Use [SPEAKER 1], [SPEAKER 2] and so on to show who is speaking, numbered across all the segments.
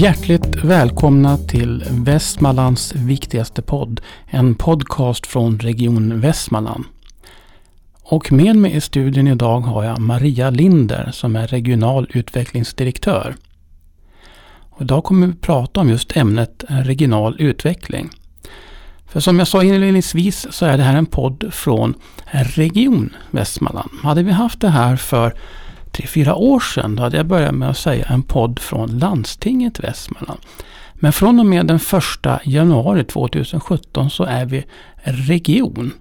[SPEAKER 1] Hjärtligt välkomna till Västmanlands viktigaste podd. En podcast från Region Västmanland. Och med mig i studion idag har jag Maria Linder som är regional utvecklingsdirektör. Och idag kommer vi prata om just ämnet regional utveckling. För som jag sa inledningsvis så är det här en podd från Region Västmanland. Hade vi haft det här för tre, fyra år sedan då hade jag börjat med att säga en podd från landstinget Västmanland. Men från och med den första januari 2017 så är vi region.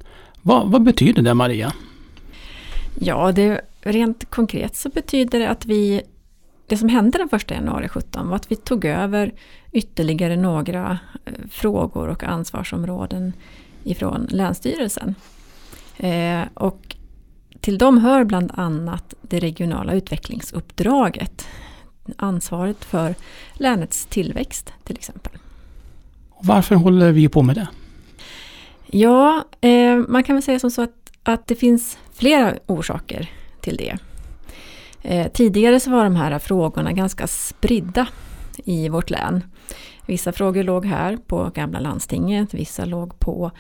[SPEAKER 1] Vad, vad betyder det Maria?
[SPEAKER 2] Ja, det, rent konkret så betyder det att vi det som hände den första januari 17 var att vi tog över ytterligare några eh, frågor och ansvarsområden ifrån Länsstyrelsen. Eh, och till dem hör bland annat det regionala utvecklingsuppdraget. Ansvaret för länets tillväxt till exempel.
[SPEAKER 1] Varför håller vi på med det?
[SPEAKER 2] Ja, eh, man kan väl säga som så att, att det finns flera orsaker till det. Eh, tidigare så var de här frågorna ganska spridda i vårt län. Vissa frågor låg här på gamla landstinget, vissa låg på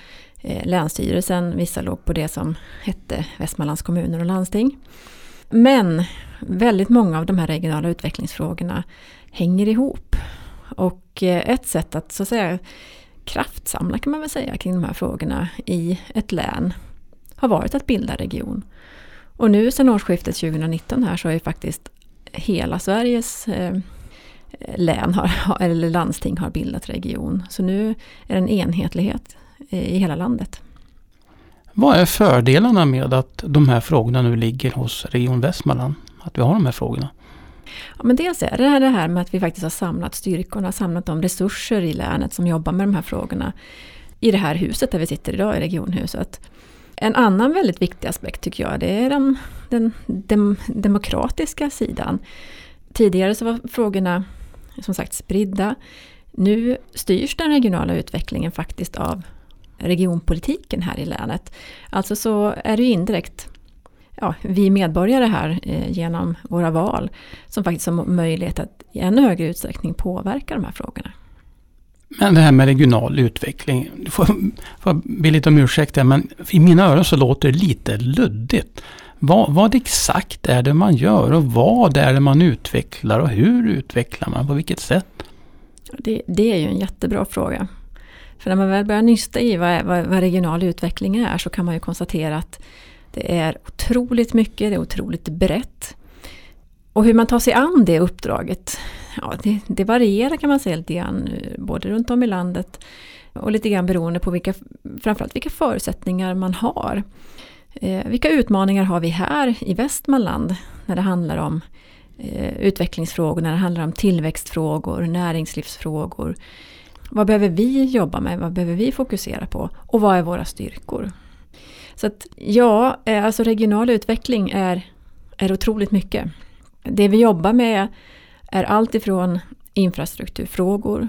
[SPEAKER 2] eh, Länsstyrelsen, vissa låg på det som hette Västmanlands kommuner och landsting. Men väldigt många av de här regionala utvecklingsfrågorna hänger ihop. Och eh, ett sätt att så att säga kraftsamla kan man väl säga kring de här frågorna i ett län har varit att bilda region. Och nu sedan årsskiftet 2019 här så är ju faktiskt hela Sveriges eh, län har, eller landsting har bildat region. Så nu är det en enhetlighet i hela landet.
[SPEAKER 1] Vad är fördelarna med att de här frågorna nu ligger hos Region Västmanland? Att vi har de här frågorna?
[SPEAKER 2] Ja, men dels är det det här med att vi faktiskt har samlat styrkorna, samlat de resurser i länet som jobbar med de här frågorna i det här huset där vi sitter idag, i regionhuset. En annan väldigt viktig aspekt tycker jag, det är den, den dem, demokratiska sidan. Tidigare så var frågorna som sagt spridda. Nu styrs den regionala utvecklingen faktiskt av regionpolitiken här i länet. Alltså så är det ju indirekt ja, vi medborgare här eh, genom våra val som faktiskt har möjlighet att i ännu högre utsträckning påverka de här frågorna.
[SPEAKER 1] Men det här med regional utveckling, du får, får be lite om ursäkt här, men i mina öron så låter det lite luddigt. Vad, vad exakt är det man gör och vad är det man utvecklar och hur utvecklar man, på vilket sätt?
[SPEAKER 2] Det, det är ju en jättebra fråga. För när man väl börjar nysta i vad, vad, vad regional utveckling är så kan man ju konstatera att det är otroligt mycket, det är otroligt brett. Och hur man tar sig an det uppdraget, ja, det, det varierar kan man säga lite grann, eh, både runt om i landet och lite grann beroende på vilka, framförallt vilka förutsättningar man har. Eh, vilka utmaningar har vi här i Västmanland när det handlar om eh, utvecklingsfrågor, när det handlar om tillväxtfrågor, näringslivsfrågor. Vad behöver vi jobba med? Vad behöver vi fokusera på? Och vad är våra styrkor? Så att ja, eh, alltså regional utveckling är, är otroligt mycket. Det vi jobbar med är allt ifrån infrastrukturfrågor,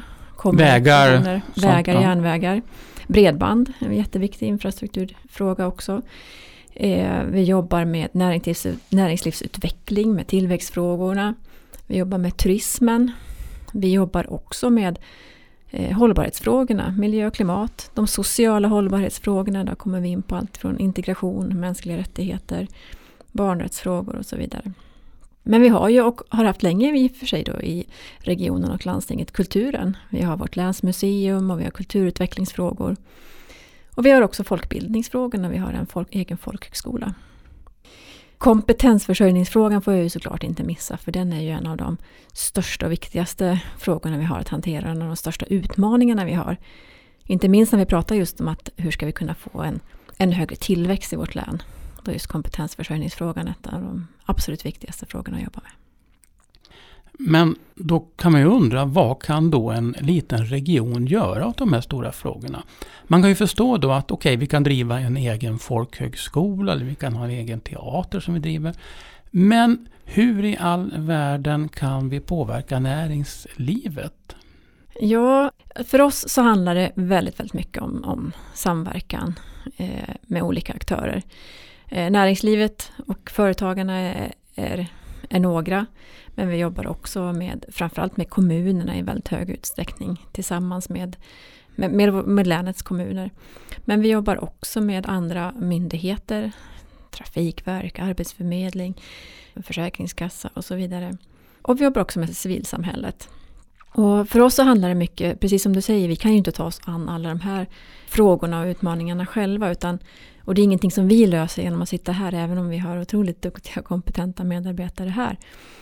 [SPEAKER 1] vägar,
[SPEAKER 2] vägar, ja. järnvägar, bredband, en jätteviktig infrastrukturfråga också. Eh, vi jobbar med näringslivs, näringslivsutveckling, med tillväxtfrågorna. Vi jobbar med turismen. Vi jobbar också med eh, hållbarhetsfrågorna, miljö och klimat, de sociala hållbarhetsfrågorna, där kommer vi in på allt från integration, mänskliga rättigheter, barnrättsfrågor och så vidare. Men vi har ju och har haft länge i och för sig då i regionen och landstinget kulturen. Vi har vårt länsmuseum och vi har kulturutvecklingsfrågor. Och vi har också folkbildningsfrågorna, vi har en folk, egen folkhögskola. Kompetensförsörjningsfrågan får jag ju såklart inte missa för den är ju en av de största och viktigaste frågorna vi har att hantera, en av de största utmaningarna vi har. Inte minst när vi pratar just om att hur ska vi kunna få en, en högre tillväxt i vårt län. Då är just kompetensförsörjningsfrågan ett av de absolut viktigaste frågorna att jobba med.
[SPEAKER 1] Men då kan man ju undra, vad kan då en liten region göra åt de här stora frågorna? Man kan ju förstå då att okej, okay, vi kan driva en egen folkhögskola eller vi kan ha en egen teater som vi driver. Men hur i all världen kan vi påverka näringslivet?
[SPEAKER 2] Ja, för oss så handlar det väldigt, väldigt mycket om, om samverkan eh, med olika aktörer. Eh, näringslivet och företagarna är, är är några. Men vi jobbar också med framförallt med kommunerna i väldigt hög utsträckning tillsammans med, med, med, med länets kommuner. Men vi jobbar också med andra myndigheter, Trafikverk, Arbetsförmedling, Försäkringskassa och så vidare. Och vi jobbar också med civilsamhället. Och för oss så handlar det mycket, precis som du säger, vi kan ju inte ta oss an alla de här frågorna och utmaningarna själva. Utan, och det är ingenting som vi löser genom att sitta här, även om vi har otroligt duktiga och kompetenta medarbetare här.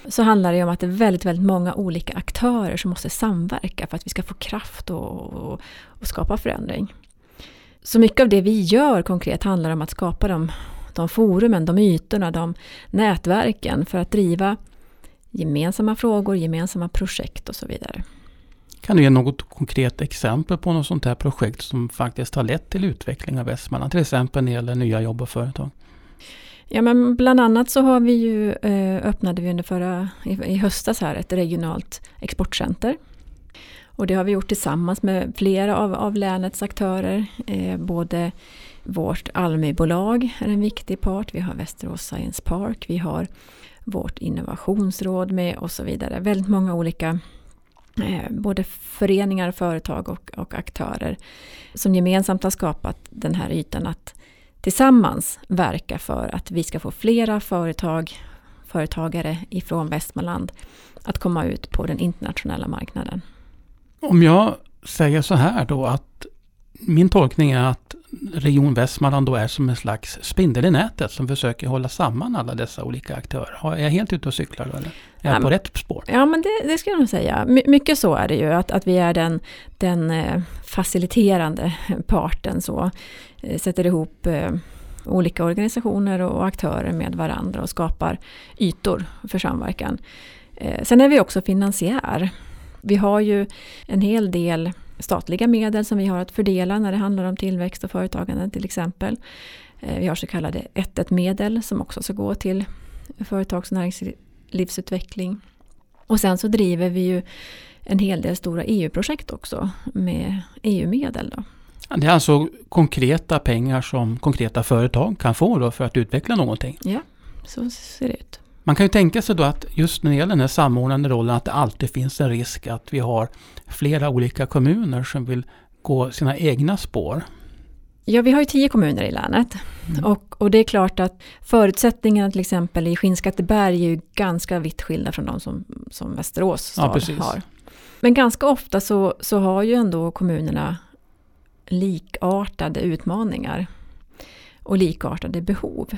[SPEAKER 2] Så handlar det om att det är väldigt, väldigt många olika aktörer som måste samverka för att vi ska få kraft och, och, och skapa förändring. Så mycket av det vi gör konkret handlar om att skapa de, de forumen, de ytorna, de nätverken för att driva gemensamma frågor, gemensamma projekt och så vidare.
[SPEAKER 1] Kan du ge något konkret exempel på något sånt här projekt som faktiskt har lett till utveckling av Västmanland? Till exempel när det gäller nya jobb och företag.
[SPEAKER 2] Ja, men bland annat så har vi ju, eh, öppnade vi under förra, i, höstas här ett regionalt exportcenter. Och det har vi gjort tillsammans med flera av, av länets aktörer. Eh, både vårt Almi-bolag är en viktig part. Vi har Västerås Science Park. Vi har vårt innovationsråd med och så vidare. Väldigt många olika Eh, både föreningar, företag och, och aktörer som gemensamt har skapat den här ytan att tillsammans verka för att vi ska få flera företag, företagare ifrån Västmanland att komma ut på den internationella marknaden.
[SPEAKER 1] Om jag säger så här då att min tolkning är att Region Västmanland då är som en slags spindel i nätet som försöker hålla samman alla dessa olika aktörer. Är jag helt ute och cyklar då eller? Är jag på rätt spår?
[SPEAKER 2] Ja men det, det skulle jag nog säga. My, mycket så är det ju att, att vi är den, den eh, faciliterande parten så. Eh, sätter ihop eh, olika organisationer och aktörer med varandra och skapar ytor för samverkan. Sen är vi också finansiär. Vi har ju en hel del statliga medel som vi har att fördela när det handlar om tillväxt och företagande till exempel. Eh, vi har så kallade 1-1-medel som också ska gå till företags och näringslivsutveckling. Och sen så driver vi ju en hel del stora EU-projekt också med EU-medel. Då.
[SPEAKER 1] Det är alltså konkreta pengar som konkreta företag kan få då för att utveckla någonting?
[SPEAKER 2] Ja, så ser det ut.
[SPEAKER 1] Man kan ju tänka sig då att just när det gäller den här samordnande rollen att det alltid finns en risk att vi har flera olika kommuner som vill gå sina egna spår.
[SPEAKER 2] Ja, vi har ju tio kommuner i länet. Mm. Och, och det är klart att förutsättningarna till exempel i Skinnskatteberg är ju ganska vitt skilda från de som, som Västerås stad ja, har. Men ganska ofta så, så har ju ändå kommunerna likartade utmaningar och likartade behov.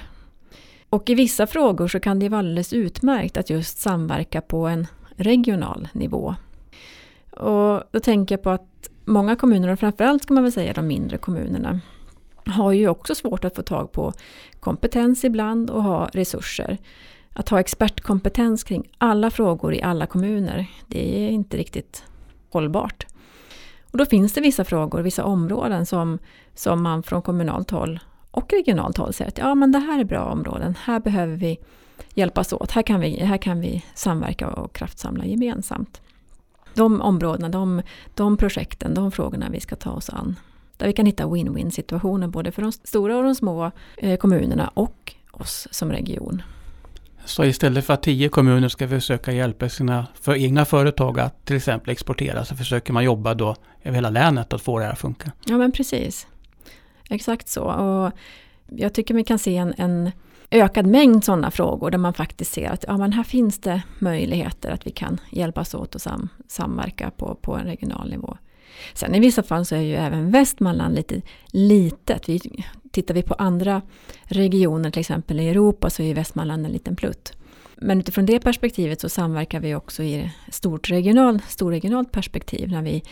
[SPEAKER 2] Och i vissa frågor så kan det vara alldeles utmärkt att just samverka på en regional nivå. Och då tänker jag på att många kommuner, och framförallt ska man väl säga de mindre kommunerna, har ju också svårt att få tag på kompetens ibland och ha resurser. Att ha expertkompetens kring alla frågor i alla kommuner, det är inte riktigt hållbart. Och då finns det vissa frågor, vissa områden som, som man från kommunalt håll och regionalt håll säger att ja, men det här är bra områden, här behöver vi hjälpas åt, här kan vi, här kan vi samverka och kraftsamla gemensamt. De områdena, de, de projekten, de frågorna vi ska ta oss an. Där vi kan hitta win-win situationer både för de stora och de små eh, kommunerna och oss som region.
[SPEAKER 1] Så istället för att tio kommuner ska försöka hjälpa sina för egna företag att till exempel exportera så försöker man jobba då över hela länet att få det här att funka.
[SPEAKER 2] Ja men precis. Exakt så. Och jag tycker vi kan se en, en ökad mängd sådana frågor där man faktiskt ser att ja, men här finns det möjligheter att vi kan hjälpas åt och sam, samverka på, på en regional nivå. Sen i vissa fall så är ju även Västmanland lite litet. Vi, tittar vi på andra regioner, till exempel i Europa, så är Västmanland en liten plutt. Men utifrån det perspektivet så samverkar vi också i stort regional, storregionalt perspektiv när vi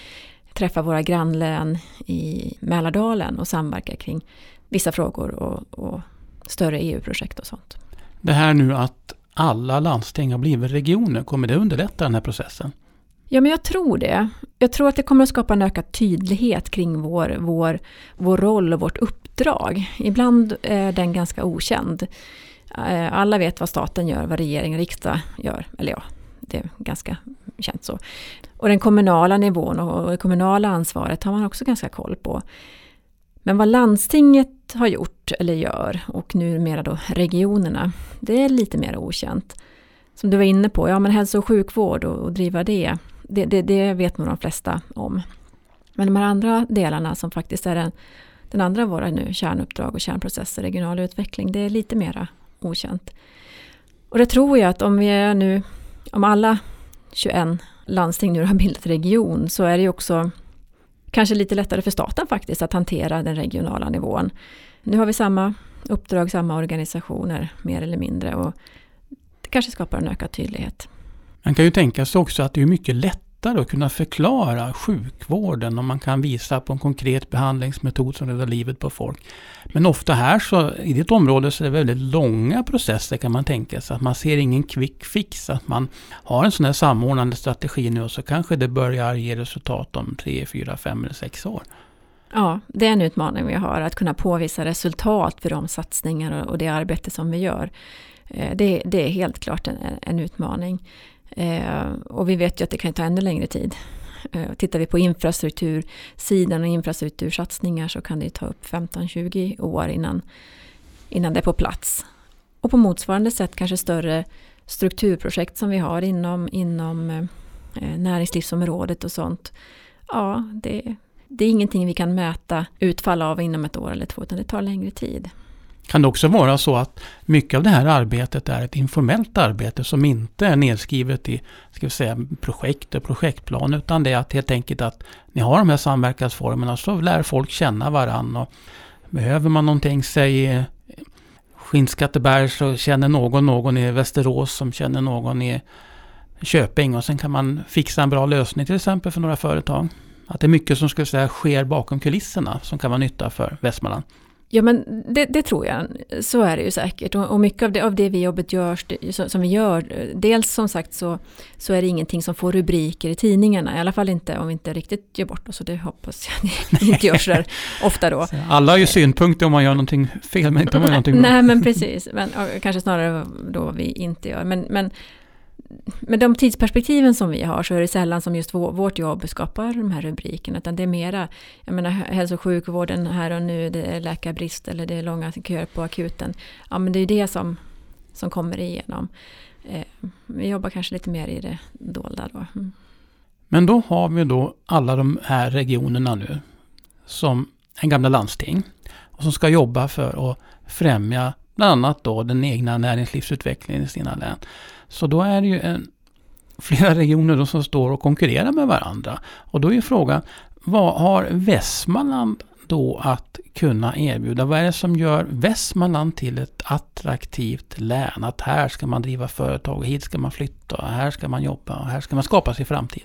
[SPEAKER 2] träffa våra grannlän i Mälardalen och samverka kring vissa frågor och, och större EU-projekt och sånt.
[SPEAKER 1] Det här nu att alla landsting har blivit regioner, kommer det underlätta den här processen?
[SPEAKER 2] Ja, men jag tror det. Jag tror att det kommer att skapa en ökad tydlighet kring vår, vår, vår roll och vårt uppdrag. Ibland är den ganska okänd. Eh, alla vet vad staten gör, vad regering och riksdag gör. Eller ja, det är ganska känt så. Och den kommunala nivån och det kommunala ansvaret har man också ganska koll på. Men vad landstinget har gjort eller gör och numera då regionerna, det är lite mer okänt. som du var inne på, ja men hälso och sjukvård och, och driva det, det, det, det vet nog de flesta om. Men de här andra delarna som faktiskt är den, den andra av våra nu kärnuppdrag och kärnprocesser, regional utveckling, det är lite mera okänt. Och det tror jag att om vi är nu, om alla 21 landsting nu har bildat region så är det ju också kanske lite lättare för staten faktiskt att hantera den regionala nivån. Nu har vi samma uppdrag, samma organisationer mer eller mindre och det kanske skapar en ökad tydlighet.
[SPEAKER 1] Man kan ju tänka sig också att det är mycket lättare lättare att kunna förklara sjukvården om man kan visa på en konkret behandlingsmetod som räddar livet på folk. Men ofta här så, i ditt område så är det väldigt långa processer kan man tänka sig. Att man ser ingen quick fix. Att man har en sån här samordnande strategi nu och så kanske det börjar ge resultat om tre, fyra, fem eller sex år.
[SPEAKER 2] Ja, det är en utmaning vi har, att kunna påvisa resultat för de satsningar och det arbete som vi gör. Eh, det, det är helt klart en, en utmaning. Eh, och vi vet ju att det kan ta ännu längre tid. Eh, tittar vi på infrastruktursidan och infrastruktursatsningar så kan det ta upp 15-20 år innan, innan det är på plats. Och på motsvarande sätt kanske större strukturprojekt som vi har inom, inom eh, näringslivsområdet och sånt. Ja, det, det är ingenting vi kan mäta utfall av inom ett år eller två, utan det tar längre tid.
[SPEAKER 1] Kan det också vara så att mycket av det här arbetet är ett informellt arbete som inte är nedskrivet i ska vi säga, projekt och projektplan utan det är att helt enkelt att ni har de här samverkansformerna så lär folk känna varandra. Behöver man någonting, säg eh, Skinnskatteberg så känner någon någon i Västerås som känner någon i Köping och sen kan man fixa en bra lösning till exempel för några företag. Att det är mycket som ska säga sker bakom kulisserna som kan vara nytta för Västmanland.
[SPEAKER 2] Ja men det, det, tror jag, så är det ju säkert. Och, och mycket av det, av det vi jobbet gör, som vi gör, dels som sagt så, så är det ingenting som får rubriker i tidningarna. I alla fall inte om vi inte riktigt gör bort oss. Och det hoppas jag det inte gör så där ofta då.
[SPEAKER 1] Alla har ju synpunkter om man gör någonting fel men inte om man gör någonting
[SPEAKER 2] bra. Nej men precis, men, kanske snarare då vi inte gör. Men, men med de tidsperspektiven som vi har så är det sällan som just vårt jobb skapar de här rubrikerna. Utan det är mera, jag menar hälso och sjukvården här och nu, det är läkarbrist eller det är långa köer på akuten. Ja men det är ju det som, som kommer igenom. Eh, vi jobbar kanske lite mer i det dolda då. Mm.
[SPEAKER 1] Men då har vi då alla de här regionerna nu som en gamla landsting och som ska jobba för att främja bland annat då den egna näringslivsutvecklingen i sina län. Så då är det ju en, flera regioner då som står och konkurrerar med varandra. Och då är frågan, vad har Västmanland då att kunna erbjuda? Vad är det som gör Västmanland till ett attraktivt län? Att här ska man driva företag, hit ska man flytta, här ska man jobba och här ska man skapa sig framtid.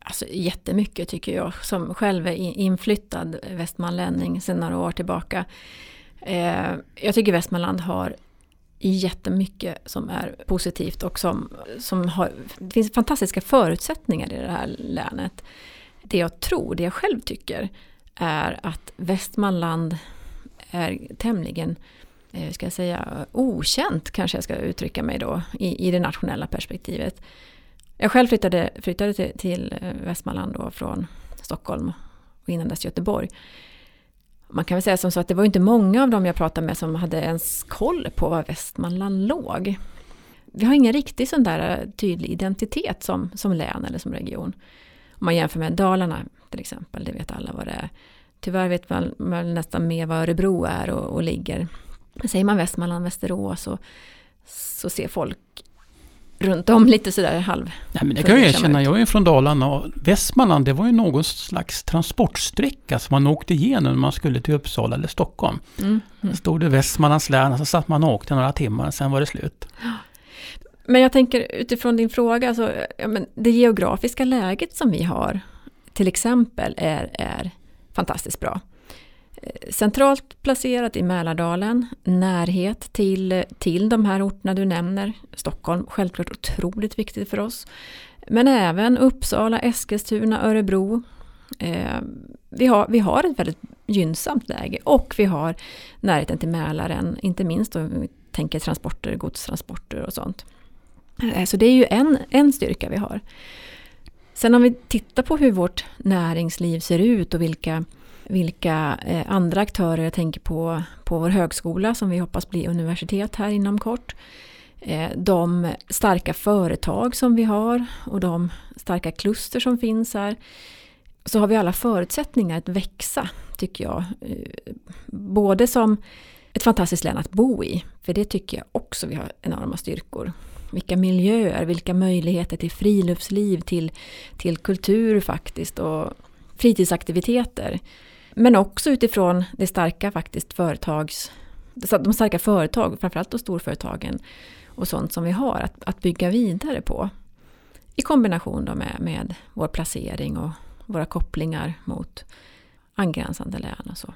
[SPEAKER 2] Alltså jättemycket tycker jag, som själv är inflyttad västmanlänning sedan några år tillbaka. Eh, jag tycker Västmanland har jättemycket som är positivt och som, som har, det finns fantastiska förutsättningar i det här länet. Det jag tror, det jag själv tycker, är att Västmanland är tämligen eh, ska jag säga, okänt kanske jag ska uttrycka mig då i, i det nationella perspektivet. Jag själv flyttade, flyttade till, till eh, Västmanland då från Stockholm och innan dess Göteborg man kan väl säga som så att det var inte många av dem jag pratade med som hade ens koll på var Västmanland låg. Vi har ingen riktig sån där eh, tydlig identitet som, som län eller som region. Om man jämför med Dalarna till exempel, det vet alla vad det är. Tyvärr vet man, man nästan mer vad Örebro är och, och ligger. Säger man Västmanland, Västerås och, så ser folk runt om lite sådär halv.
[SPEAKER 1] Nej, men det kan jag erkänna, jag är från Dalarna och Västmanland det var ju någon slags transportsträcka som man åkte igenom när man skulle till Uppsala eller Stockholm. Mm. Mm. stod det Västmanlands län så satt man och åkte några timmar och sen var det slut.
[SPEAKER 2] Men jag tänker utifrån din fråga, alltså, ja, men det geografiska läget som vi har till exempel är, är fantastiskt bra centralt placerat i Mälardalen, närhet till, till de här orterna du nämner. Stockholm, självklart otroligt viktigt för oss. Men även Uppsala, Eskilstuna, Örebro. Eh, vi, har, vi har ett väldigt gynnsamt läge och vi har närheten till Mälaren, inte minst om vi tänker transporter, godstransporter och sånt. Eh, så det är ju en, en styrka vi har. Sen om vi tittar på hur vårt näringsliv ser ut och vilka vilka eh, andra aktörer jag tänker på på vår högskola som vi hoppas bli universitet här inom kort. Eh, de starka företag som vi har och de starka kluster som finns här så har vi alla förutsättningar att växa, tycker jag. Eh, både som ett fantastiskt län att bo i, för det tycker jag också vi har enorma styrkor. Vilka miljöer, vilka möjligheter till friluftsliv, till, till kultur faktiskt och fritidsaktiviteter. Men också utifrån det starka faktiskt företags, de starka företag, framförallt de storföretagen och sånt som vi har att, att bygga vidare på. I kombination då med, med vår placering och våra kopplingar mot angränsande län och så.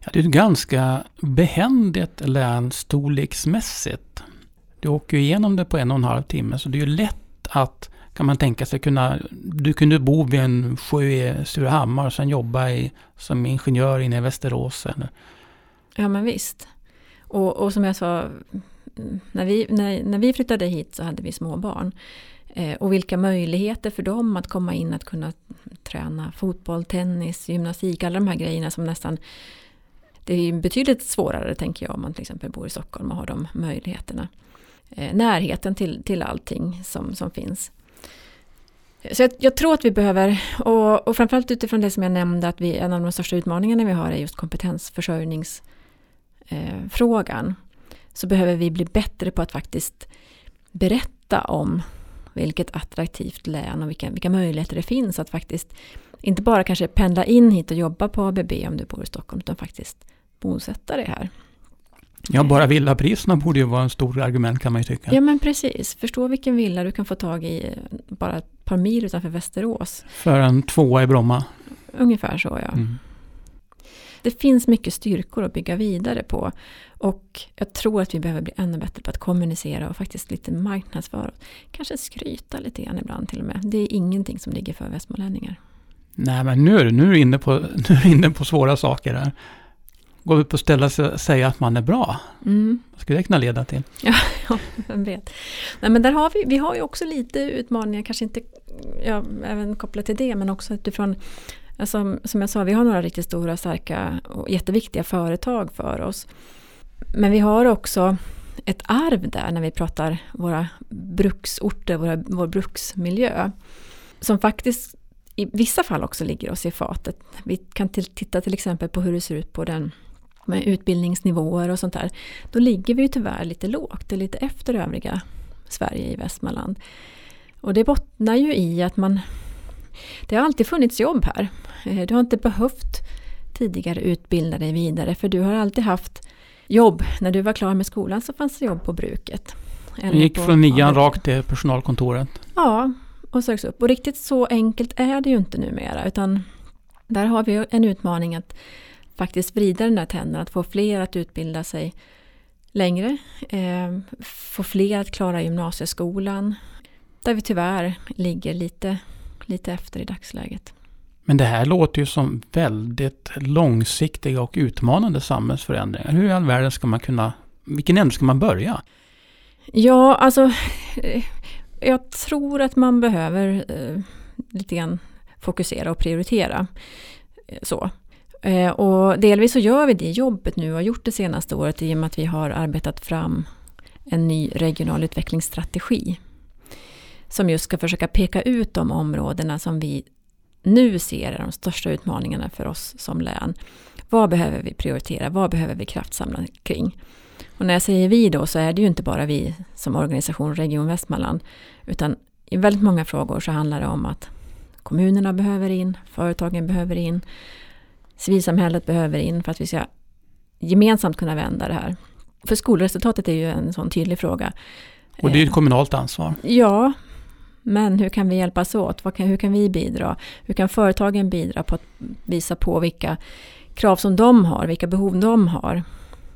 [SPEAKER 1] Ja, det är ett ganska behändigt län storleksmässigt. Du åker ju igenom det på en och en halv timme så det är ju lätt att kan man tänka sig kunna, du kunde bo vid en sjö i Surahammar och sen jobba i, som ingenjör inne i Västerås. Eller?
[SPEAKER 2] Ja men visst. Och, och som jag sa, när vi, när, när vi flyttade hit så hade vi små barn. Eh, och vilka möjligheter för dem att komma in att kunna träna fotboll, tennis, gymnastik, alla de här grejerna som nästan det är betydligt svårare tänker jag om man till exempel bor i Stockholm och har de möjligheterna. Eh, närheten till, till allting som, som finns. Så jag, jag, tror att vi behöver, och, och framförallt utifrån det som jag nämnde, att vi, en av de största utmaningarna vi har är just kompetensförsörjningsfrågan. Eh, så behöver vi bli bättre på att faktiskt berätta om vilket attraktivt län och vilka, vilka möjligheter det finns att faktiskt inte bara kanske pendla in hit och jobba på ABB om du bor i Stockholm, utan faktiskt bosätta dig här.
[SPEAKER 1] Ja, bara villapriserna borde ju vara en stor argument kan man ju tycka.
[SPEAKER 2] Ja, men precis. Förstå vilken villa du kan få tag i bara ett par mil utanför Västerås.
[SPEAKER 1] För en tvåa i Bromma.
[SPEAKER 2] Ungefär så, ja. Mm. Det finns mycket styrkor att bygga vidare på. Och jag tror att vi behöver bli ännu bättre på att kommunicera och faktiskt lite marknadsföra. Kanske skryta lite grann ibland till och med. Det är ingenting som ligger för västmanlänningar.
[SPEAKER 1] Nej, men nu är, nu är, du, inne på, nu är du inne på svåra saker här. Gå upp och ställa sig och säga att man är bra. Mm. Vad skulle det kunna leda till?
[SPEAKER 2] Ja, vem vet. Nej, men där har vi, vi har ju också lite utmaningar, kanske inte ja, även kopplat till det, men också utifrån Alltså, som jag sa, vi har några riktigt stora, starka och jätteviktiga företag för oss. Men vi har också ett arv där när vi pratar våra bruksorter, våra, vår bruksmiljö. Som faktiskt i vissa fall också ligger oss i fatet. Vi kan titta till exempel på hur det ser ut på den med utbildningsnivåer och sånt där. Då ligger vi ju tyvärr lite lågt, det är lite efter övriga Sverige i Västmanland. Och det bottnar ju i att man det har alltid funnits jobb här. Eh, du har inte behövt tidigare utbilda dig vidare för du har alltid haft jobb. När du var klar med skolan så fanns det jobb på bruket.
[SPEAKER 1] Du gick från nian rakt till personalkontoret?
[SPEAKER 2] Ja, och söks upp. Och riktigt så enkelt är det ju inte numera utan där har vi en utmaning att faktiskt vrida den där trenden, att få fler att utbilda sig längre, eh, få fler att klara gymnasieskolan, där vi tyvärr ligger lite lite efter i dagsläget.
[SPEAKER 1] Men det här låter ju som väldigt långsiktiga och utmanande samhällsförändringar. Hur i all världen ska man kunna, vilken ände ska man börja?
[SPEAKER 2] Ja, alltså jag tror att man behöver eh, lite grann fokusera och prioritera. Eh, så. Eh, och delvis så gör vi det jobbet nu och har gjort det senaste året i och med att vi har arbetat fram en ny regional utvecklingsstrategi som just ska försöka peka ut de områdena som vi nu ser är de största utmaningarna för oss som län. Vad behöver vi prioritera? Vad behöver vi kraftsamla kring? Och när jag säger vi då så är det ju inte bara vi som organisation Region Västmanland utan i väldigt många frågor så handlar det om att kommunerna behöver in, företagen behöver in, civilsamhället behöver in för att vi ska gemensamt kunna vända det här. För skolresultatet är ju en sån tydlig fråga.
[SPEAKER 1] Och det är ett kommunalt ansvar.
[SPEAKER 2] Ja, men hur kan vi hjälpas åt? Kan, hur kan vi bidra? Hur kan företagen bidra på att visa på vilka krav som de har, vilka behov de har?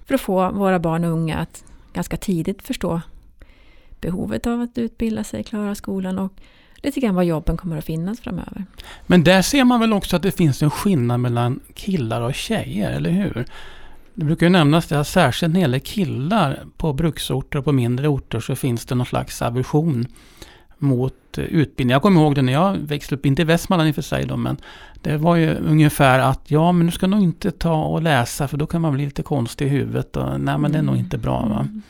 [SPEAKER 2] För att få våra barn och unga att ganska tidigt förstå behovet av att utbilda sig, klara skolan och lite grann var jobben kommer att finnas framöver.
[SPEAKER 1] Men där ser man väl också att det finns en skillnad mellan killar och tjejer, eller hur? Det brukar ju nämnas att särskilt när det gäller killar på bruksorter och på mindre orter så finns det någon slags aversion mot utbildning. Jag kommer ihåg det när jag växte upp, inte i Västmanland i och för sig då, men det var ju ungefär att ja, men du ska nog inte ta och läsa för då kan man bli lite konstig i huvudet och nej, men det är nog inte bra. Va?
[SPEAKER 2] Mm.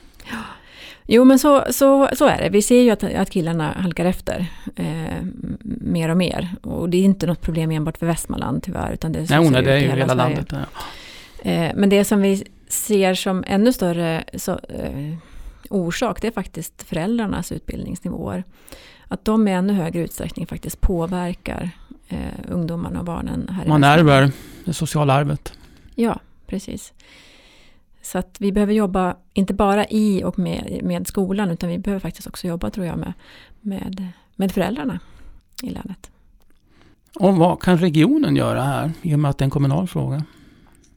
[SPEAKER 2] Jo men så, så, så är det. Vi ser ju att, att killarna halkar efter eh, mer och mer. Och det är inte något problem enbart för Västmanland tyvärr. Utan det,
[SPEAKER 1] Nej, nej, det är ju hela, hela landet. Ja.
[SPEAKER 2] Eh, men det som vi ser som ännu större så, eh, orsak det är faktiskt föräldrarnas utbildningsnivåer. Att de i ännu högre utsträckning faktiskt påverkar eh, ungdomarna och barnen. Här
[SPEAKER 1] Man ärver det sociala arvet.
[SPEAKER 2] Ja, precis. Så att vi behöver jobba, inte bara i och med, med skolan, utan vi behöver faktiskt också jobba, tror jag, med, med, med föräldrarna i länet.
[SPEAKER 1] Och vad kan regionen göra här, i och med att det är en kommunal fråga?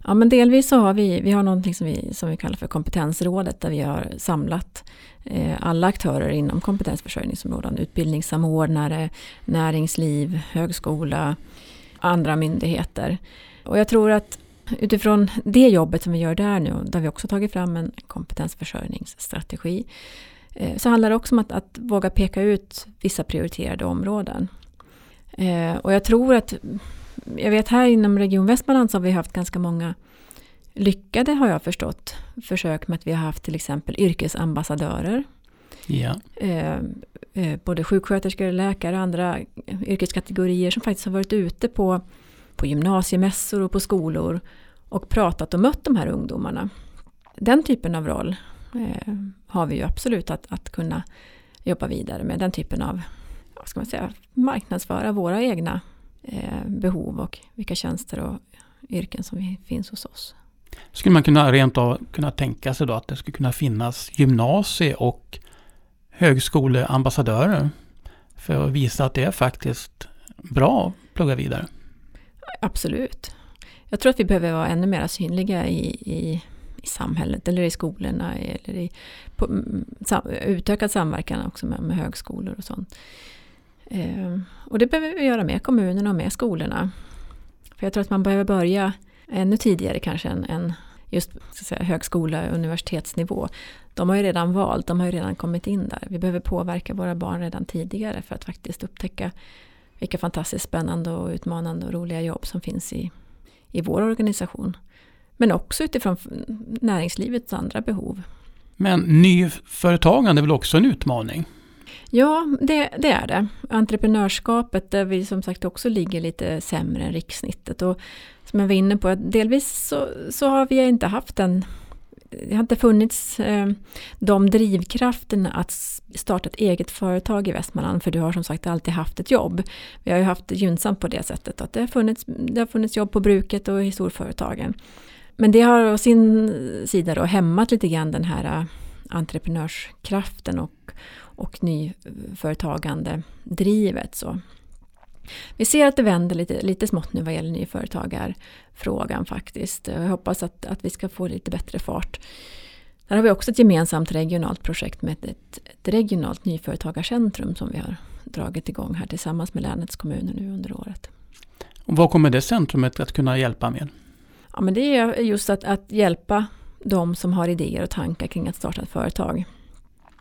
[SPEAKER 2] Ja, men delvis så har vi, vi har någonting som vi, som vi kallar för kompetensrådet, där vi har samlat eh, alla aktörer inom kompetensförsörjningsområden, utbildningssamordnare, näringsliv, högskola, andra myndigheter. Och jag tror att utifrån det jobbet som vi gör där nu, där vi också tagit fram en kompetensförsörjningsstrategi, eh, så handlar det också om att, att våga peka ut vissa prioriterade områden. Eh, och jag tror att, jag vet här inom Region Västmanland så har vi haft ganska många lyckade, har jag förstått, försök med att vi har haft till exempel yrkesambassadörer.
[SPEAKER 1] Ja.
[SPEAKER 2] Eh, både sjuksköterskor, läkare och andra yrkeskategorier som faktiskt har varit ute på på gymnasiemässor och på skolor och pratat och mött de här ungdomarna. Den typen av roll eh, har vi ju absolut att, att kunna jobba vidare med. Den typen av, vad ska man säga, marknadsföra våra egna eh, behov och vilka tjänster och yrken som finns hos oss.
[SPEAKER 1] Skulle man kunna rent av kunna tänka sig då att det skulle kunna finnas gymnasie och högskoleambassadörer för att visa att det är faktiskt bra att plugga vidare?
[SPEAKER 2] Absolut. Jag tror att vi behöver vara ännu mer synliga i, i, i samhället eller i skolorna eller i på, mm, sam, utökad samverkan också med, med högskolor och sånt. Eh, och det behöver vi göra med kommunerna och med skolorna. För jag tror att man behöver börja ännu tidigare kanske än, än just så säga, högskola och universitetsnivå. De har ju redan valt, de har ju redan kommit in där. Vi behöver påverka våra barn redan tidigare för att faktiskt upptäcka vilka fantastiskt spännande och utmanande och roliga jobb som finns i, i vår organisation. Men också utifrån näringslivets andra behov.
[SPEAKER 1] Men nyföretagande är väl också en utmaning?
[SPEAKER 2] Ja, det, det, är det. Entreprenörskapet där vi som sagt också ligger lite sämre än rikssnittet. Och som jag var inne på, delvis så, så har vi inte haft den det har inte funnits eh, de drivkrafterna att starta ett eget företag i Västmanland, för du har som sagt alltid haft ett jobb. Vi har ju haft det gynnsamt på det sättet, att det har funnits, det har funnits jobb på bruket och i storföretagen. Men det har å sin sida då hämmat lite grann den här eh, entreprenörskraften och, och nyföretagande drivet. Så. Vi ser att det vänder lite, lite smått nu vad gäller nyföretagarfrågan faktiskt. Jag hoppas att, att vi ska få lite bättre fart. Där har vi också ett gemensamt regionalt projekt med ett, ett regionalt nyföretagarcentrum som vi har dragit igång här tillsammans med länets kommuner nu under året.
[SPEAKER 1] Och vad kommer det centrumet att kunna hjälpa med?
[SPEAKER 2] Ja, men det är just att, att hjälpa de som har idéer och tankar kring att starta ett företag.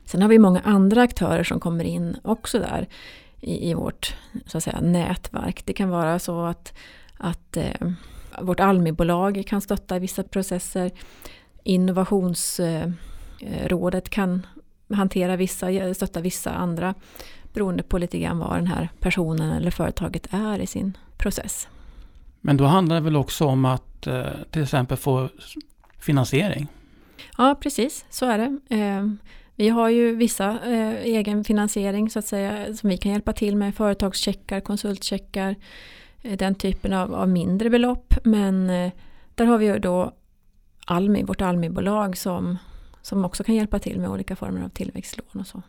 [SPEAKER 2] Sen har vi många andra aktörer som kommer in också där i, i vårt så att säga, nätverk. Det kan vara så att, att eh, vårt Almi-bolag kan stötta vissa processer. Innovationsrådet kan hantera vissa, stötta vissa andra beroende på lite grann var den här personen eller företaget är i sin process.
[SPEAKER 1] Men då handlar det väl också om att eh, till exempel få finansiering?
[SPEAKER 2] Ja, precis så är det. Vi har ju vissa eh, egen finansiering så att säga som vi kan hjälpa till med. Företagscheckar, konsultcheckar, eh, den typen av, av, mindre belopp. Men eh, där har vi ju då Almi, vårt Almi-bolag som, som också kan hjälpa till med olika former av tillväxtlån och så.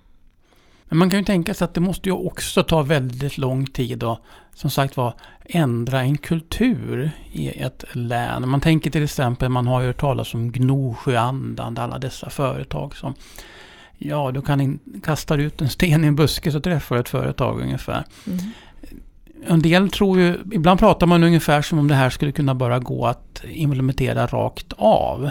[SPEAKER 1] Men man kan ju tänka sig att det måste ju också ta väldigt lång tid att som sagt var ändra en kultur i ett län. Man tänker till exempel, man har ju hört talas om Gnosjöandan, alla dessa företag som Ja, du kan in, kastar ut en sten i en buske så träffar du ett företag ungefär. Mm. En del tror ju, ibland pratar man ungefär som om det här skulle kunna bara gå att implementera rakt av.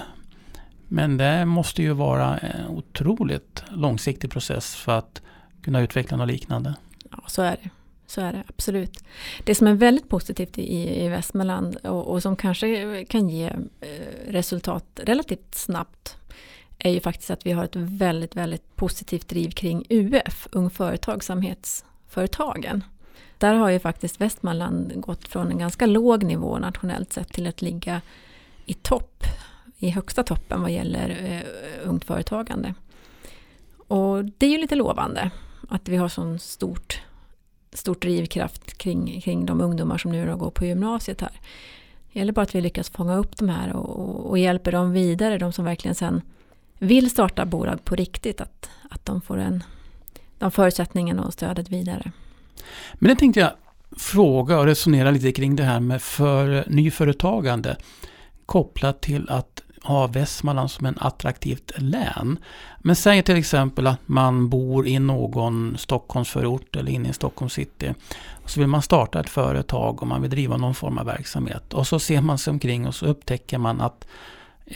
[SPEAKER 1] Men det måste ju vara en otroligt långsiktig process för att kunna utveckla något liknande.
[SPEAKER 2] Ja, så är det. Så är det absolut. Det som är väldigt positivt i, i Västmanland och, och som kanske kan ge eh, resultat relativt snabbt är ju faktiskt att vi har ett väldigt, väldigt positivt driv kring UF, Ung Företagsamhetsföretagen. Där har ju faktiskt Västmanland gått från en ganska låg nivå nationellt sett till att ligga i topp, i högsta toppen vad gäller eh, ungt företagande. Och det är ju lite lovande att vi har sån stort, stort drivkraft kring, kring de ungdomar som nu går på gymnasiet här. Det gäller bara att vi lyckas fånga upp de här och, och, och hjälper dem vidare, de som verkligen sen vill starta bolag på riktigt, att, att de får en, de förutsättningarna och stödet vidare.
[SPEAKER 1] Men det tänkte jag fråga och resonera lite kring det här med för nyföretagande kopplat till att ha Västmanland som en attraktivt län. Men säg till exempel att man bor i någon Stockholmsförort eller inne i Stockholms city. Och så vill man starta ett företag och man vill driva någon form av verksamhet. Och så ser man sig omkring och så upptäcker man att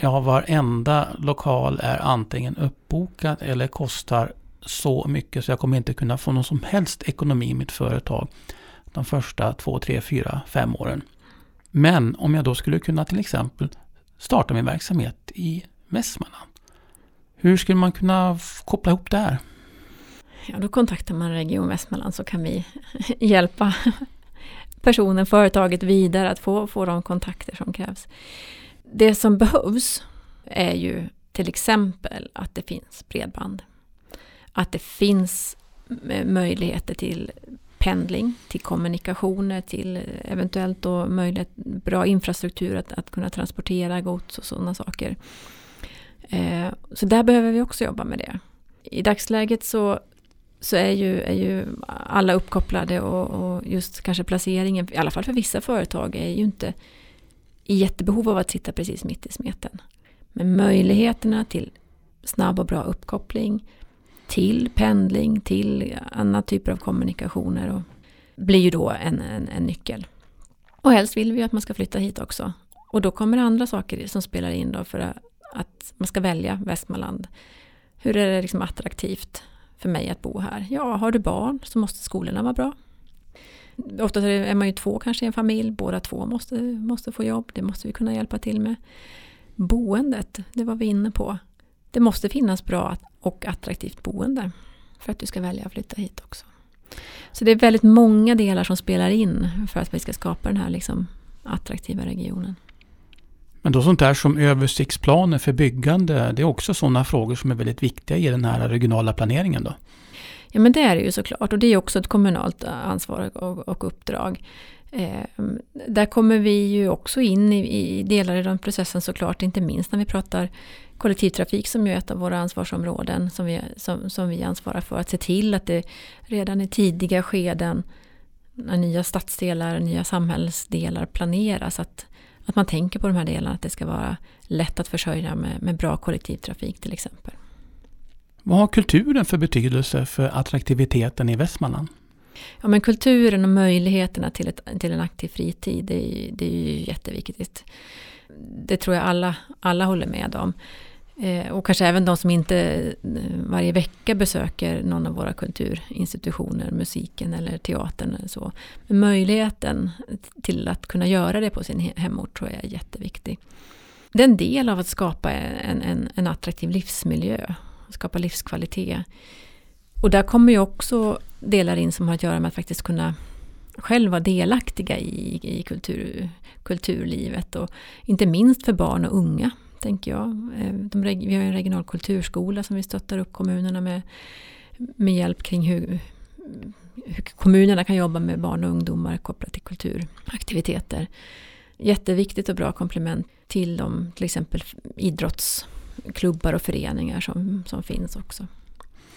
[SPEAKER 1] ja, varenda lokal är antingen uppbokad eller kostar så mycket så jag kommer inte kunna få någon som helst ekonomi i mitt företag de första två, tre, fyra, fem åren. Men om jag då skulle kunna till exempel starta min verksamhet i Västmanland. Hur skulle man kunna koppla ihop det här?
[SPEAKER 2] Ja, då kontaktar man Region Västmanland så kan vi hjälpa personen, företaget vidare att få, få de kontakter som krävs. Det som behövs är ju till exempel att det finns bredband. Att det finns möjligheter till pendling, till kommunikationer, till eventuellt då möjlighet, bra infrastruktur att, att kunna transportera gods och sådana saker. Eh, så där behöver vi också jobba med det. I dagsläget så, så är, ju, är ju alla uppkopplade och, och just kanske placeringen, i alla fall för vissa företag, är ju inte i jättebehov av att sitta precis mitt i smeten. Men möjligheterna till snabb och bra uppkoppling, till pendling, till andra typer av kommunikationer och blir ju då en, en, en nyckel. Och helst vill vi att man ska flytta hit också. Och då kommer andra saker som spelar in då för att man ska välja Västmanland. Hur är det liksom attraktivt för mig att bo här? Ja, har du barn så måste skolorna vara bra. Ofta är man ju två kanske i en familj, båda två måste, måste få jobb, det måste vi kunna hjälpa till med. Boendet, det var vi inne på. Det måste finnas bra och attraktivt boende för att du ska välja att flytta hit också. Så det är väldigt många delar som spelar in för att vi ska skapa den här liksom attraktiva regionen.
[SPEAKER 1] Men då sånt där som översiktsplaner för byggande, det är också sådana frågor som är väldigt viktiga i den här regionala planeringen då?
[SPEAKER 2] Ja men det är det ju såklart och det är också ett kommunalt eh, ansvar och, och uppdrag. Eh, där kommer vi ju också in i, i delar i den processen såklart, inte minst när vi pratar kollektivtrafik som ju är ett av våra ansvarsområden som vi, som, som vi ansvarar för. Att se till att det redan i tidiga skeden när nya stadsdelar, nya samhällsdelar planeras att, att man tänker på de här delarna, att det ska vara lätt att försörja med, med bra kollektivtrafik till exempel.
[SPEAKER 1] Vad har kulturen för betydelse för attraktiviteten i Västmanland?
[SPEAKER 2] Ja, men kulturen och möjligheterna till, ett, till en aktiv fritid, det är, det är ju jätteviktigt. Det tror jag alla, alla håller med om. Eh, och kanske även de som inte eh, varje vecka besöker någon av våra kulturinstitutioner, musiken eller teatern eller så. Men möjligheten till att kunna göra det på sin hemort tror jag är jätteviktig. Det är en del av att skapa en, en, en attraktiv livsmiljö, skapa livskvalitet. Och där kommer ju också delar in som har att göra med att faktiskt kunna själv vara delaktiga i, i kultur, kulturlivet och inte minst för barn och unga tänker jag. Eh, de, vi har en regional kulturskola som vi stöttar upp kommunerna med, med hjälp kring hur, hur kommunerna kan jobba med barn och ungdomar kopplat till kulturaktiviteter. Jätteviktigt och bra komplement till de till exempel idrotts idrottsklubbar och föreningar som, som finns också.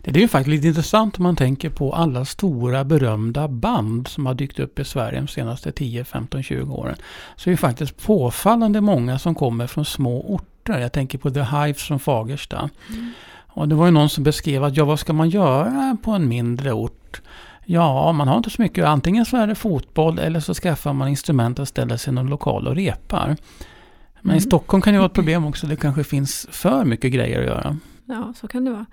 [SPEAKER 1] Det är ju faktiskt lite intressant om man tänker på alla stora berömda band som har dykt upp i Sverige de senaste 10, 15, 20 åren. Så är det faktiskt påfallande många som kommer från små orter. Jag tänker på The Hives från Fagersta. Mm. Och det var ju någon som beskrev att ja, vad ska man göra på en mindre ort? Ja, man har inte så mycket. Antingen så är det fotboll eller så skaffar man instrument och ställer sig i någon lokal och repar. Men mm. i Stockholm kan det vara ett problem också. Det kanske finns för mycket grejer att göra.
[SPEAKER 2] Ja, så kan det vara.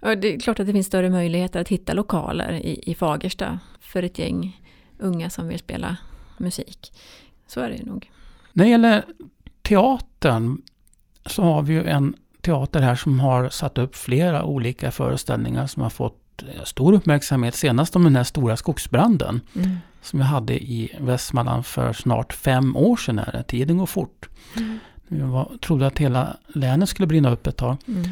[SPEAKER 2] Och det är klart att det finns större möjligheter att hitta lokaler i, i Fagersta för ett gäng unga som vill spela musik. Så är det nog.
[SPEAKER 1] När det gäller teatern så har vi ju en teater här som har satt upp flera olika föreställningar som har fått eh, stor uppmärksamhet. Senast om den här stora skogsbranden mm. Som vi hade i Västmanland för snart fem år sedan. Är det. Tiden går fort. Mm. Vi var, trodde att hela länet skulle brinna upp ett tag. Mm.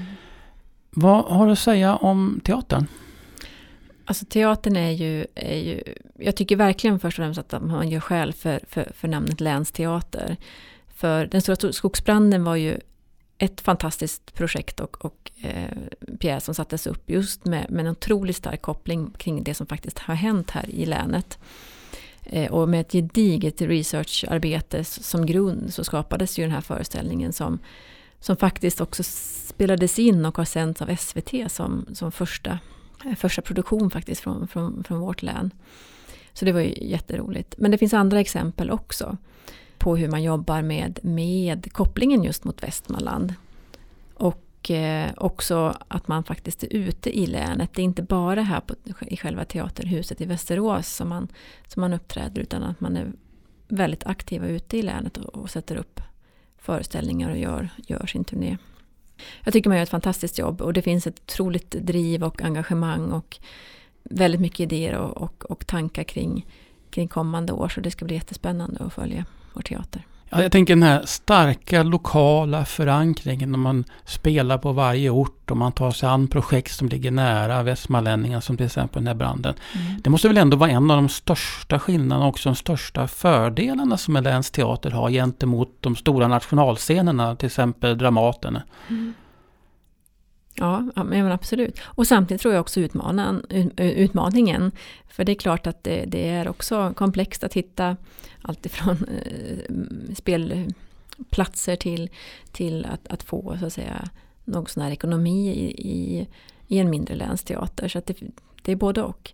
[SPEAKER 1] Vad har du att säga om teatern?
[SPEAKER 2] Alltså teatern är ju, är ju, jag tycker verkligen först och främst att man gör skäl för, för, för namnet länsteater. För den stora skogsbranden var ju ett fantastiskt projekt och, och eh, pjäs som sattes upp just med, med en otroligt stark koppling kring det som faktiskt har hänt här i länet. Eh, och med ett gediget researcharbete som grund så skapades ju den här föreställningen som, som faktiskt också spelades in och har sänts av SVT som, som första, eh, första produktion faktiskt från, från, från vårt län. Så det var ju jätteroligt. Men det finns andra exempel också på hur man jobbar med, med kopplingen just mot Västmanland. Och eh, också att man faktiskt är ute i länet. Det är inte bara här på, i själva teaterhuset i Västerås som man, som man uppträder utan att man är väldigt aktiva ute i länet och, och sätter upp föreställningar och gör, gör sin turné. Jag tycker man gör ett fantastiskt jobb och det finns ett otroligt driv och engagemang och väldigt mycket idéer och, och, och tankar kring, kring kommande år så det ska bli jättespännande att följa vår teater.
[SPEAKER 1] Ja, jag tänker den här starka lokala förankringen när man spelar på varje ort och man tar sig an projekt som ligger nära västmanlänningar som till exempel den här branden. Mm. Det måste väl ändå vara en av de största skillnaderna och också de största fördelarna som en länsteater har gentemot de stora nationalscenerna, till exempel Dramaten. Mm.
[SPEAKER 2] Ja, men absolut. Och samtidigt tror jag också utmanan, utmaningen. För det är klart att det, det är också komplext att hitta alltifrån eh, spelplatser till, till att, att få så att säga någon sån här ekonomi i, i, i en mindre länsteater. Så det, det är både och.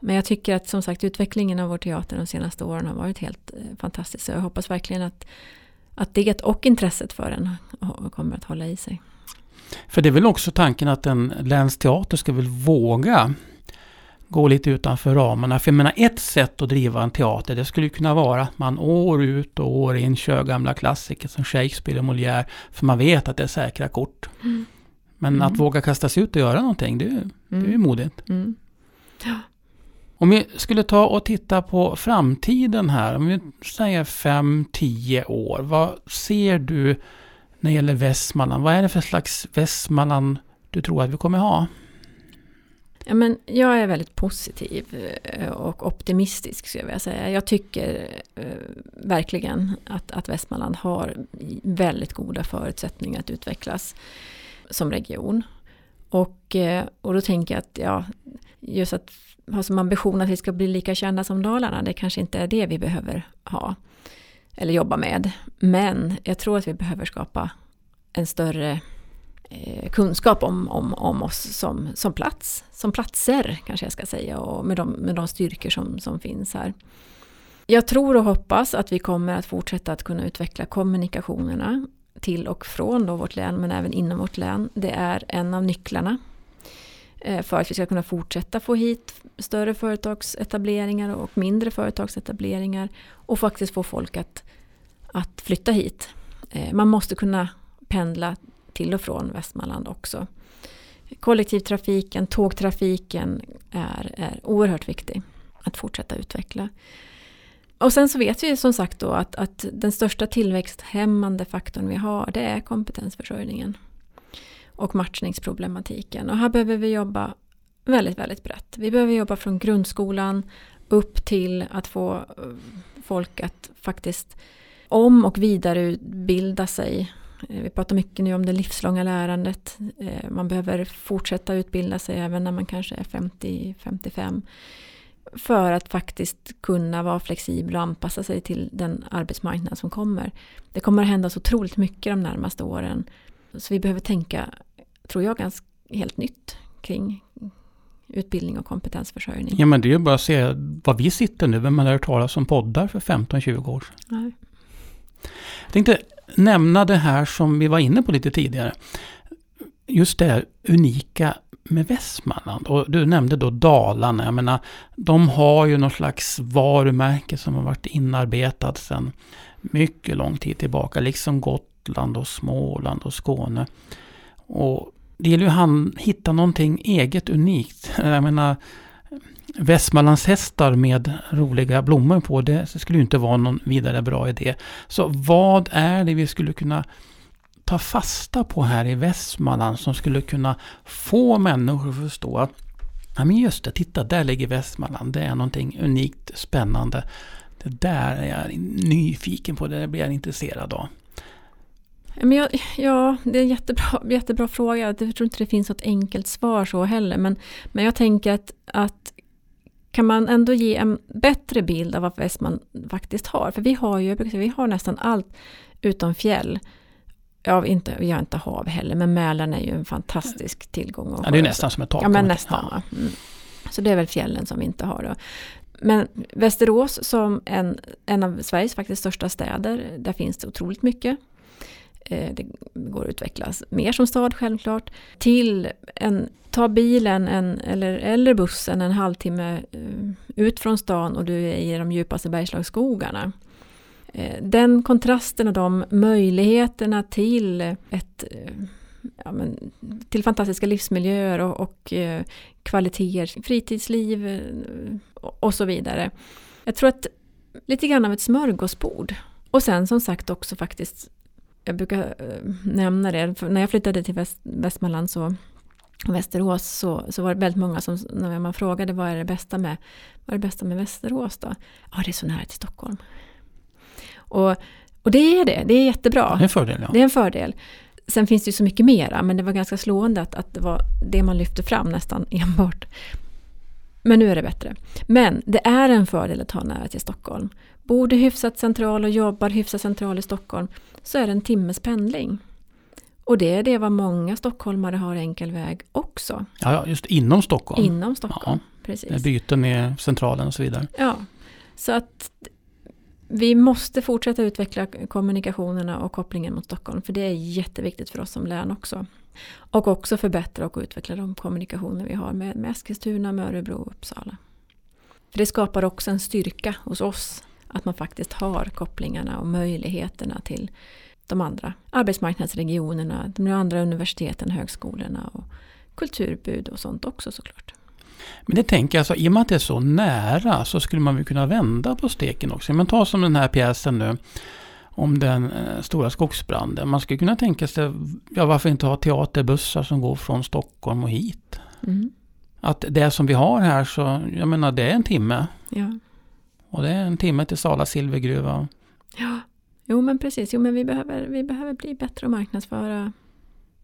[SPEAKER 2] Men jag tycker att som sagt utvecklingen av vår teater de senaste åren har varit helt eh, fantastisk. Så jag hoppas verkligen att, att det och intresset för den kommer att hålla i sig.
[SPEAKER 1] För det är väl också tanken att en länsteater ska väl våga gå lite utanför ramarna. För jag menar ett sätt att driva en teater det skulle kunna vara att man år ut och år in kör gamla klassiker som Shakespeare och Molière. För man vet att det är säkra kort. Mm. Men mm. att våga kasta sig ut och göra någonting, det, mm. det är ju mm. modigt. Mm. Ja. Om vi skulle ta och titta på framtiden här, om vi säger 5-10 år. Vad ser du när det gäller Västmanland? Vad är det för slags Västmanland du tror att vi kommer ha?
[SPEAKER 2] Ja, men jag är väldigt positiv eh, och optimistisk skulle jag vilja säga. Jag tycker eh, verkligen att, att Västmanland har väldigt goda förutsättningar att utvecklas som region. Och, eh, och då tänker jag att ja, just att ha som ambition att vi ska bli lika kända som Dalarna, det kanske inte är det vi behöver ha eller jobba med. Men jag tror att vi behöver skapa en större eh, kunskap om, om, om oss som, som plats, som platser kanske jag ska säga och med de, med de styrkor som, som finns här. Jag tror och hoppas att vi kommer att fortsätta att kunna utveckla kommunikationerna till och från då vårt län men även inom vårt län. Det är en av nycklarna Eh, för att vi ska kunna fortsätta få hit större företagsetableringar och mindre företagsetableringar och faktiskt få folk att, att flytta hit. Eh, man måste kunna pendla till och från Västmanland också. Kollektivtrafiken, tågtrafiken är, är oerhört viktig att fortsätta utveckla. Och sen så vet vi som sagt då att, att den största tillväxthämmande faktorn vi har det är kompetensförsörjningen. Och matchningsproblematiken. Och här behöver vi jobba väldigt, väldigt brett. Vi behöver jobba från grundskolan upp till att få eh, folk att faktiskt om och vidareutbilda sig eh, vi pratar mycket nu om det livslånga lärandet. Eh, man behöver fortsätta utbilda sig även när man kanske är 50-55. För att faktiskt kunna vara flexibel och anpassa sig till den arbetsmarknad som kommer. Det kommer att hända så otroligt mycket de närmaste åren. Så vi behöver tänka, tror jag, ganska helt nytt kring utbildning och kompetensförsörjning.
[SPEAKER 1] Ja men det är ju bara att se var vi sitter nu. Vem har hört talas om poddar för 15-20 år sedan? Nej. Jag tänkte nämna det här som vi var inne på lite tidigare. Just det här unika med Västmanland. Och du nämnde då Dalarna. Jag menar, de har ju någon slags varumärke som har varit inarbetat sedan mycket lång tid tillbaka. Liksom Gotland och Småland och Skåne. Och det gäller ju att hitta någonting eget unikt. Jag menar, Västmanlands hästar med roliga blommor på, det skulle ju inte vara någon vidare bra idé. Så vad är det vi skulle kunna ta fasta på här i Västmanland som skulle kunna få människor att förstå att ja, men just det, titta där ligger Västmanland, det är någonting unikt, spännande. Det där är jag nyfiken på, det blir jag intresserad av.
[SPEAKER 2] Men jag, ja, det är en jättebra, jättebra fråga. Jag tror inte det finns något enkelt svar så heller. Men, men jag tänker att, att kan man ändå ge en bättre bild av vad Västman faktiskt har. För vi har ju vi har nästan allt utom fjäll. Ja, inte, vi har inte hav heller, men Mälaren är ju en fantastisk tillgång.
[SPEAKER 1] Ja, det är nästan som ett tak.
[SPEAKER 2] Ja, men nästan. Ja. Mm. Så det är väl fjällen som vi inte har. Då. Men Västerås som en, en av Sveriges faktiskt största städer, där finns det otroligt mycket. Eh, det går att utvecklas mer som stad självklart. Till en, ta bilen en, eller, eller bussen en halvtimme eh, ut från stan och du är i de djupaste Bergslagsskogarna. Eh, den kontrasten och de möjligheterna till ett ja, men, till fantastiska livsmiljöer och, och kvaliteter, fritidsliv och så vidare. Jag tror att lite grann av ett smörgåsbord. Och sen som sagt också faktiskt jag brukar eh, nämna det, när jag flyttade till Väst, Västmanland så Västerås så, så var det väldigt många som, när man frågade vad är det bästa med, vad är det bästa med Västerås då? Ja, det är så nära till Stockholm. Och, och det är det, det är jättebra.
[SPEAKER 1] Det är en fördel. Ja.
[SPEAKER 2] Det är en fördel. Sen finns det ju så mycket mera, men det var ganska slående att, att det var det man lyfte fram nästan enbart. Men nu är det bättre. Men det är en fördel att ha nära till Stockholm. Bor du hyfsat central och jobbar hyfsat central i Stockholm så är det en timmes pendling. Och det är det vad många stockholmare har enkel väg också.
[SPEAKER 1] Ja, just inom Stockholm.
[SPEAKER 2] Inom Stockholm, ja, precis.
[SPEAKER 1] Byten med centralen och så vidare.
[SPEAKER 2] Ja, så att vi måste fortsätta utveckla kommunikationerna och kopplingen mot Stockholm. För det är jätteviktigt för oss som län också. Och också förbättra och utveckla de kommunikationer vi har med, med Eskilstuna, med Örebro och Uppsala. För det skapar också en styrka hos oss att man faktiskt har kopplingarna och möjligheterna till de andra arbetsmarknadsregionerna, de andra universiteten, högskolorna och kulturbud och sånt också såklart.
[SPEAKER 1] Men det tänker jag, alltså, i och med att det är så nära så skulle man väl kunna vända på steken också. Men ta som den här pjäsen nu om den eh, stora skogsbranden. Man skulle kunna tänka sig, ja varför inte ha teaterbussar som går från Stockholm och hit? Mm. Att det som vi har här så, jag menar det är en timme.
[SPEAKER 2] Ja.
[SPEAKER 1] Och det är en timme till Sala silvergruva.
[SPEAKER 2] Ja, jo men precis. Jo men vi behöver, vi behöver bli bättre och marknadsföra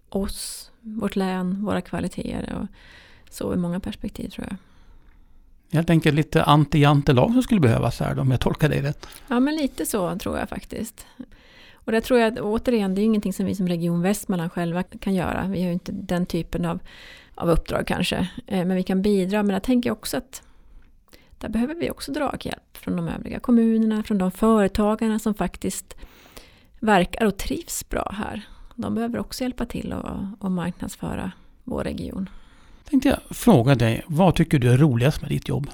[SPEAKER 2] oss, vårt län, våra kvaliteter och så i många perspektiv tror jag.
[SPEAKER 1] Helt enkelt lite anti-jantelag som skulle behövas här då, om jag tolkar dig rätt.
[SPEAKER 2] Ja men lite så tror jag faktiskt. Och det tror jag återigen, det är ingenting som vi som Region Västmanland själva kan göra. Vi har ju inte den typen av, av uppdrag kanske. Eh, men vi kan bidra. Men jag tänker också att där behöver vi också draghjälp från de övriga kommunerna, från de företagarna som faktiskt verkar och trivs bra här. De behöver också hjälpa till och marknadsföra vår region.
[SPEAKER 1] Tänkte jag fråga dig, vad tycker du är roligast med ditt jobb?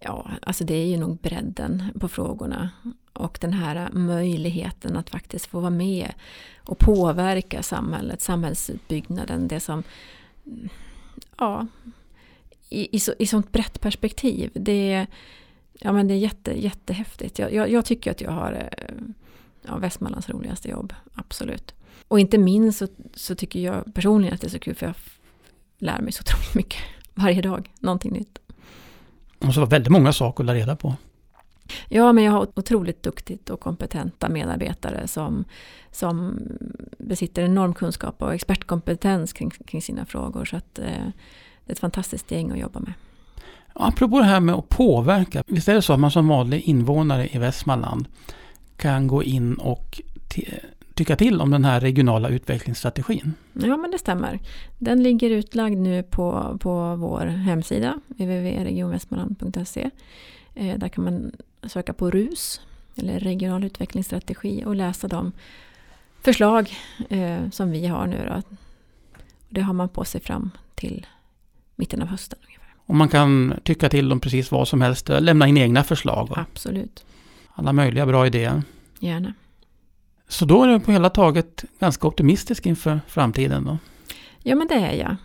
[SPEAKER 2] Ja, alltså det är ju nog bredden på frågorna och den här möjligheten att faktiskt få vara med och påverka samhället, samhällsutbyggnaden, det som ja, i, i, så, i sånt brett perspektiv. Det, ja, men det är jätte, jättehäftigt. Jag, jag, jag tycker att jag har eh, ja, Västmanlands roligaste jobb, absolut. Och inte minst så, så, tycker jag personligen att det är så kul för jag lär mig så otroligt mycket varje dag, någonting nytt.
[SPEAKER 1] Det måste vara väldigt många saker att lära reda på.
[SPEAKER 2] Ja, men jag har otroligt duktigt och kompetenta medarbetare som, som besitter enorm kunskap och expertkompetens kring, kring sina frågor. Så att, eh, det är ett fantastiskt gäng att jobba med.
[SPEAKER 1] Apropå det här med att påverka. Visst är det så att man som vanlig invånare i Västmanland kan gå in och tycka till om den här regionala utvecklingsstrategin?
[SPEAKER 2] Ja, men det stämmer. Den ligger utlagd nu på, på vår hemsida, www.regionvästmanland.se. Eh, där kan man söka på RUS, eller regional utvecklingsstrategi, och läsa de förslag eh, som vi har nu. Då. Det har man på sig fram till mitten av hösten. Ungefär.
[SPEAKER 1] Och man kan tycka till om precis vad som helst, lämna in egna förslag.
[SPEAKER 2] Absolut.
[SPEAKER 1] Alla möjliga bra idéer.
[SPEAKER 2] Gärna.
[SPEAKER 1] Så då är du på hela taget ganska optimistisk inför framtiden då?
[SPEAKER 2] Ja men det är jag.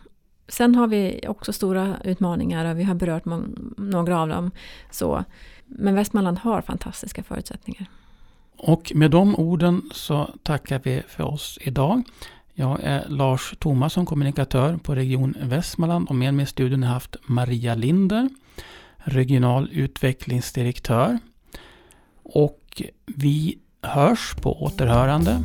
[SPEAKER 2] Sen har vi också stora utmaningar och vi har berört några av dem. Så. Men Västmanland har fantastiska förutsättningar.
[SPEAKER 1] Och med de orden så tackar vi för oss idag. Jag är Lars Thomasson, kommunikatör på Region Västmanland och med mig i studion har jag haft Maria Linder, regional utvecklingsdirektör. Och vi hörs på återhörande.